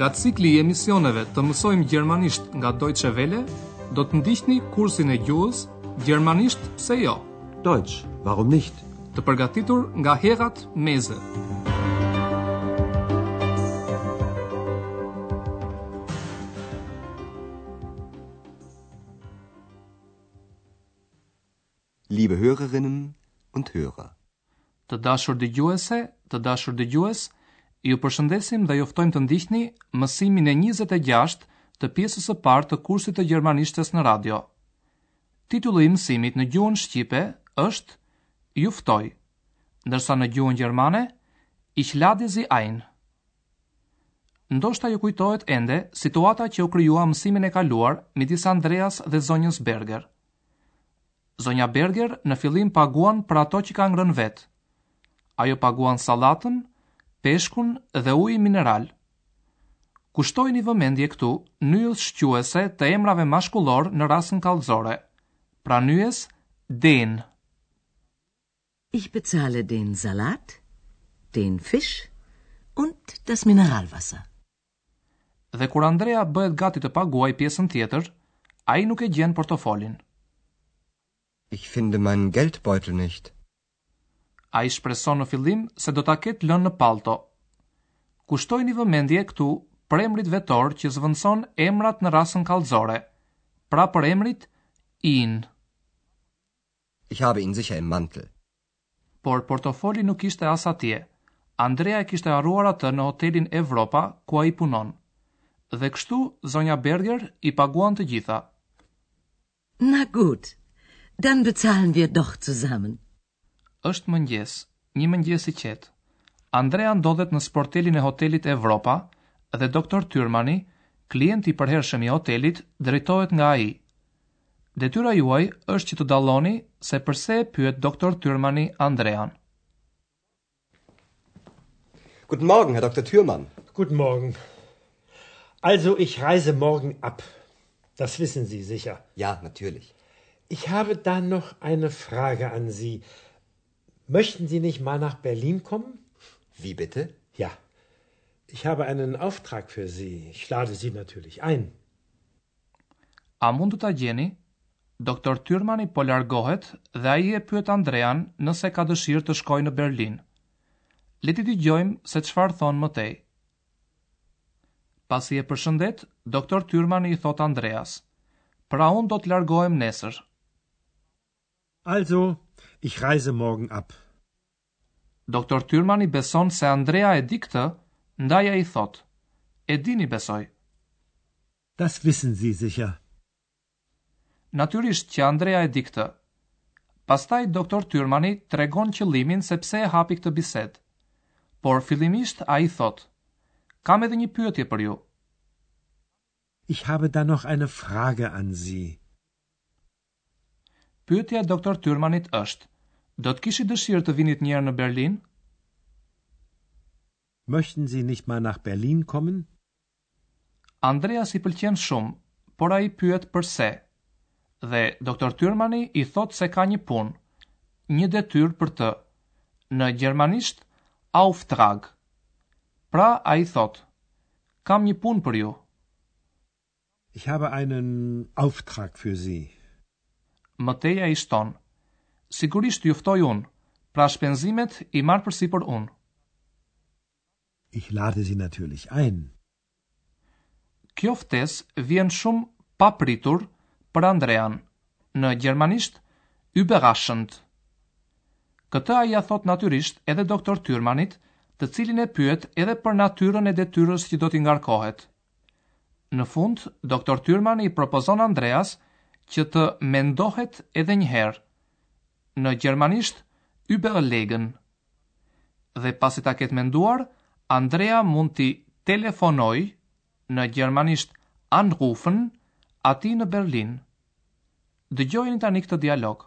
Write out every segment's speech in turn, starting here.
Nga cikli i emisioneve të mësojmë gjermanisht nga Deutsche Welle, do të ndiqni kursin e gjuhës Gjermanisht pse jo? Deutsch, warum nicht? Të përgatitur nga Herrad Meese. Liebe Hörerinnen und Hörer. Të dashur dëgjuese, të dashur dëgjues, ju përshëndesim dhe ju ftojmë të ndiqni mësimin e 26 të pjesës së parë të kursit të gjermanishtes në radio. Titulli i mësimit në gjuhën shqipe është Ju ftoj, ndërsa në gjuhën gjermane Ich lade Sie ein. Ndoshta ju kujtohet ende situata që u krijua mësimin e kaluar midis Andreas dhe zonjës Berger. Zonja Berger në fillim paguan për ato që ka ngrënë vetë. Ajo paguan sallatën, peshkun dhe ujin mineral. Kushtojini vëmendje këtu nyjes shquese të emrave mashkullor në rasën kallëzore. Pra nyjes, den. Ich bezahle den Salat, den Fisch und das Mineralwasser. Dhe kur Andrea bëhet gati të paguajë pjesën tjetër, ai nuk e gjen portofolin. Ich finde meinen Geldbeutel nicht. Ai shpreson në fillim se do ta ketë lënë në pallto. Kushtojini vëmendje këtu përemrit vetor që zëvendëson emrat në rasën kallëzore, pra përemrit ihn. Ich habe ihn sicher im Mantel. Por portofoli nuk ishte as atje. Andrea e kishte harruar atë në hotelin Evropa ku ai punon. Dhe kështu zonja Berger i paguan të gjitha. Na gut, dann bezahlen wir doch zusammen. Është mëngjes. Një mëngjes i qetë. Andrea ndodhet në sportelin e hotelit Evropa dhe doktor Tyrmani, klient i përhershëm i hotelit, drejtohet nga ai. Detyra juaj është që të dalloni se përse e pyet doktor Tyrmani Andrean. Guten Morgen, Herr Doktor Thürmann. Guten Morgen. Also, ich reise morgen ab. Das wissen Sie sicher. Ja, natürlich. Ich habe da noch eine Frage an Sie. Möchten Sie nicht mal nach Berlin kommen? Wie bitte? Ja. Ich habe einen Auftrag für Sie. Ich lade Sie natürlich ein. A mund ta gjeni? Doktor Tyrmani po largohet dhe ai e pyet Andrean nëse ka dëshirë të shkojë në Berlin. Le t'i dëgjojmë se çfarë thonë më tej. Pasi e përshëndet, Doktor Tyrmani i thotë Andreas, Pra unë do të largohem nesër. Also, ich reise morgen ab. Doktor Tyrmani beson se Andrea e di këtë, ndaj ai thotë, E dini besoj. Das wissen Sie sicher. Natyrisht që Andrea e di këtë. Pastaj Doktor Tyrmani tregon qëllimin se pse e hapi këtë bisedë. Por fillimisht ai thotë, Kam edhe një pyetje për ju. Ich habe da noch eine Frage an Sie. Pyetja e Doktor Tyrmanit është, Do të kishit dëshirë të vinit një herë në Berlin? Möchten Sie nicht mal nach Berlin kommen? Andreas i pëlqen shumë, por ai pyet përse. Dhe Doktor Tyrmani i thotë se ka një punë, një detyrë për të, në gjermanisht Auftrag. Pra ai thotë, Kam një punë për ju. Ich habe einen Auftrag für Sie. Më tej ai shton, Sigurisht ju ftoj unë, pra shpenzimet i marr përsipër unë. Ich lade Sie natürlich ein. Kjo ftesë vjen shumë papritur për Andrean, në gjermanisht überraschend. Këtë ai ia thotë natyrisht edhe Doktor Tyrmanit, të cilin e pyet edhe për natyrën e detyrës që do t'i ngarkohet. Në fund, Doktor Tyrmani i propozon Andreas që të mendohet edhe një herë, në gjermanisht überlegen. Dhe pasi ta ketë menduar, Andrea mund t'i telefonojë, në gjermanisht anrufen, atij në Berlin. Dëgjojeni tani këtë dialog.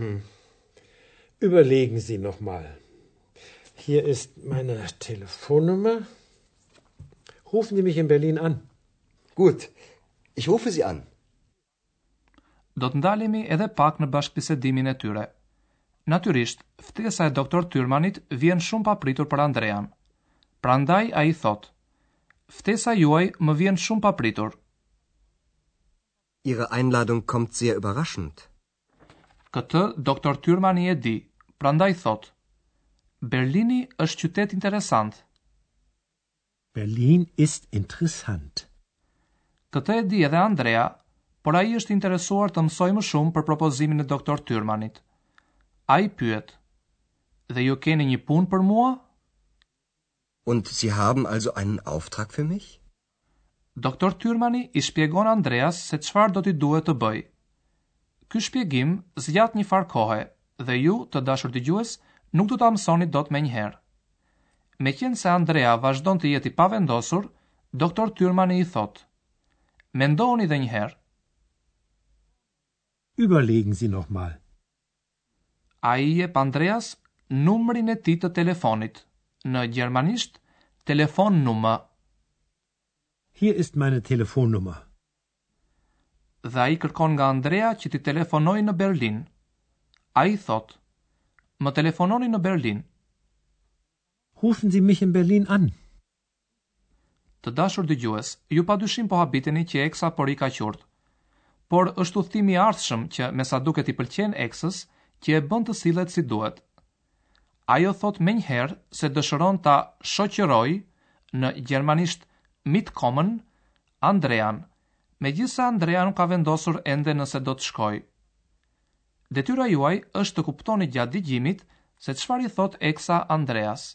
Hm. Überlegen Sie noch mal. Hier ist meine Telefonnummer. Rufen Sie mich in Berlin an. Gut. Ich rufe Sie an. Do të ndalemi edhe pak në bashkëbisedimin e tyre. Natyrisht, ftesa e doktor Tyrmanit vjen shumë papritur për Andrean. Prandaj ai thotë: "Ftesa juaj më vjen shumë papritur." Ihre Einladung kommt sehr überraschend. Këtë Doktor Tyrmani e di, prandaj thotë, Berlini është qytet interesant. Berlin ist interessant. Këtë e di edhe Andrea, por ai është i interesuar të mësojë më shumë për propozimin e Doktor Tyrmanit. Ai pyet, Dhe ju keni një punë për mua? Und Sie haben also einen Auftrag für mich? Doktor Tyrmani i shpjegon Andreas se çfarë do t'i duhet të bëjë. Ky shpjegim zgjat një farë kohe dhe ju, të dashur dëgjues, nuk do ta mësoni dot menjëherë. Meqenëse Andrea vazhdon të jetë i pavendosur, Doktor Tyrmani i thotë, Mendohuni dhe një herë. Überlegen Sie mal. Ai i jep Andreas numrin e tij të telefonit, në gjermanisht Telefonnummer. Hier ist meine Telefonnummer. Dhe ai kërkon nga Andrea që t'i telefonojë në Berlin. Ai thotë, Më telefononi në Berlin. Rufen Sie mich in Berlin an. Të dashur dëgjues, ju pa dyshim po habiteni që Eksa po rri kaq urtë. Por është udhëtimi i ardhshëm që me sa duket i pëlqen Eksës që e bën të sillet si duhet. Ajo thotë menjëherë se dëshiron ta shoqërojë, në gjermanisht Mitkommen, Andrean, megjithëse Andrea nuk ka vendosur ende nëse do të shkojë. Detyra juaj është të kuptoni gjatë dëgjimit se çfarë i thotë Eksa Andreas.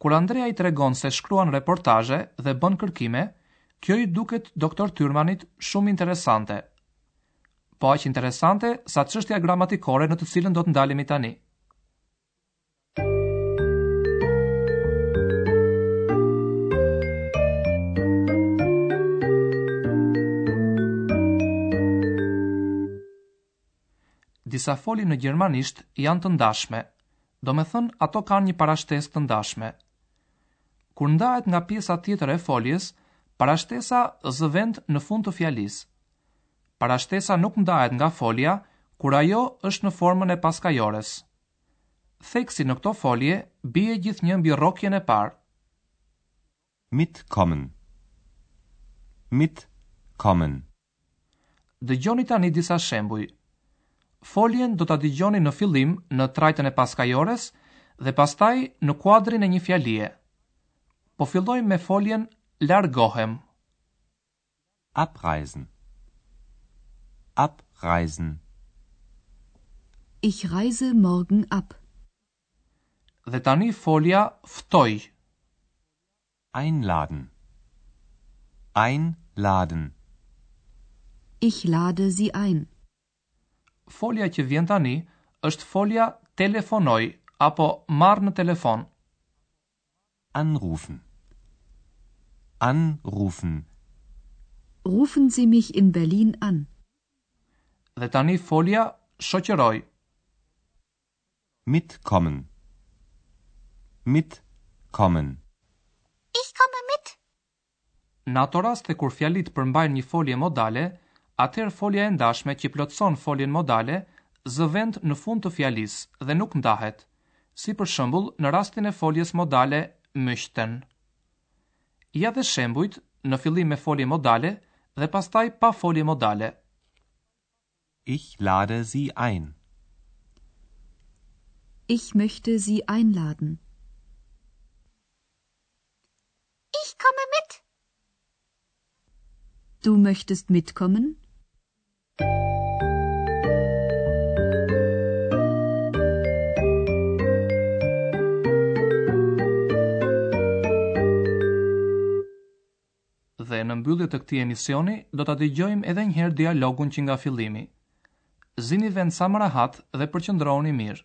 Kur Andrea i tregon se shkruan reportazhe dhe bën kërkime, kjo i duket Doktor Tyrmanit shumë interesante. Po aq interesante sa çështja gramatikore në të cilën do të ndalemi tani. Disa folje në gjermanisht janë të ndashme, domethënë ato kanë një parashtesë të ndashme. Kur ndahet nga pjesa tjetër e foljes, parashtesa zë vend në fund të fjalisë. Parashtesa nuk ndahet nga folja kur ajo është në formën e paskajores. Theksi në këto folje bie gjithnjë mbi rrokjen e parë. Mitkommen. Mitkommen. Dëgjoni tani disa shembuj. Foljen do ta dëgjoni në fillim në trajtën e paskajores dhe pastaj në kuadrin e një fjalie. Po fillojmë me foljen largohem. Abreisen. Abreisen. Ich reise morgen ab. Dhe tani folja ftoj. Einladen. Einladen. Ich lade sie ein. Folja që vjen tani është folja telefonoj apo marr në telefon. Anrufen. Anrufen. Rufen Sie mich in Berlin an. Dhe tani folja shoqëroj. Mitkommen. Mitkommen. Ich komme mit. Në ato raste kur fjalitë përmbajnë një folje modale, atëherë folja e ndashme që plotëson foljen modale zë vend në fund të fjalisë dhe nuk ndahet, si për shembull në rastin e foljes modale möchten. Ja dhe shembujt në fillim me folje modale dhe pastaj pa folje modale. Ich lade sie ein. Ich möchte sie einladen. Ich komme mit. Du möchtest mitkommen? Dhe në mbyllje të këtij emisioni do ta dëgjojmë edhe një herë dialogun që nga fillimi. Zini vend sa më rahat dhe përqendrohuni mirë.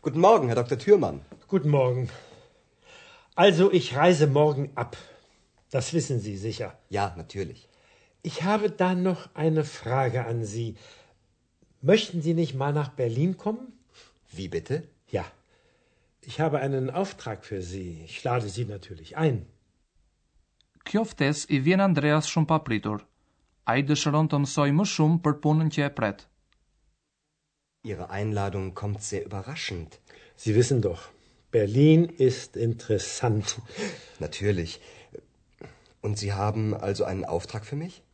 Guten Morgen, Herr Dr. Thürman. Guten Morgen. Also, ich reise morgen ab. Das wissen Sie sicher. Ja, natürlich. Ich habe da noch eine Frage an Sie. Möchten Sie nicht mal nach Berlin kommen? Wie bitte? Ja. Ich habe einen Auftrag für Sie. Ich lade Sie natürlich ein. Kjoftes i vjen Andreas shumë papritur. Ai dëshiron të mësoj më shumë për punën që e pret. Ihre Einladung kommt sehr überraschend. Sie wissen doch, Berlin ist interessant. Natürlich. Und Sie haben also einen Auftrag für mich?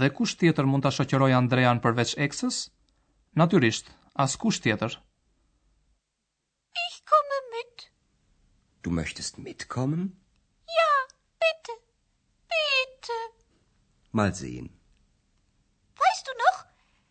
Dhe kush tjetër mund ta shoqërojë Andrean përveç Eksës? Natyrisht, askush tjetër. Ich komme mit. Du möchtest mitkommen? Ja, bitte. Bitte. Mal sehen.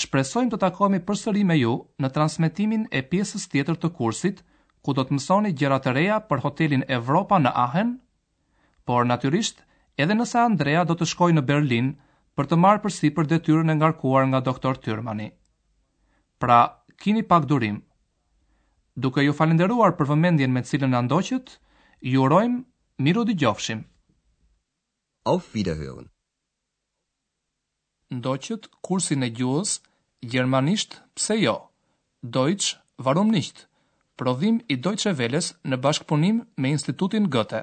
Shpresojmë të takohemi përsëri me ju në transmetimin e pjesës tjetër të kursit ku do të mësoni gjëra të reja për hotelin Evropa në Ahen, por natyrisht edhe nëse Andrea do të shkojë në Berlin për të marrë përsipër detyrën e ngarkuar nga doktor Tyrmani. Pra, kini pak durim. Duke ju falënderuar për vëmendjen me të cilën na ndoqët, ju urojmë Mirudëgjofshim! Auf Wiederhören! Ndoqët kursin e gjuhës, gjermanisht pse jo, Deutsch, warum nicht? prodhim i Deutsche Welles në bashkëpunim me Institutin Goethe.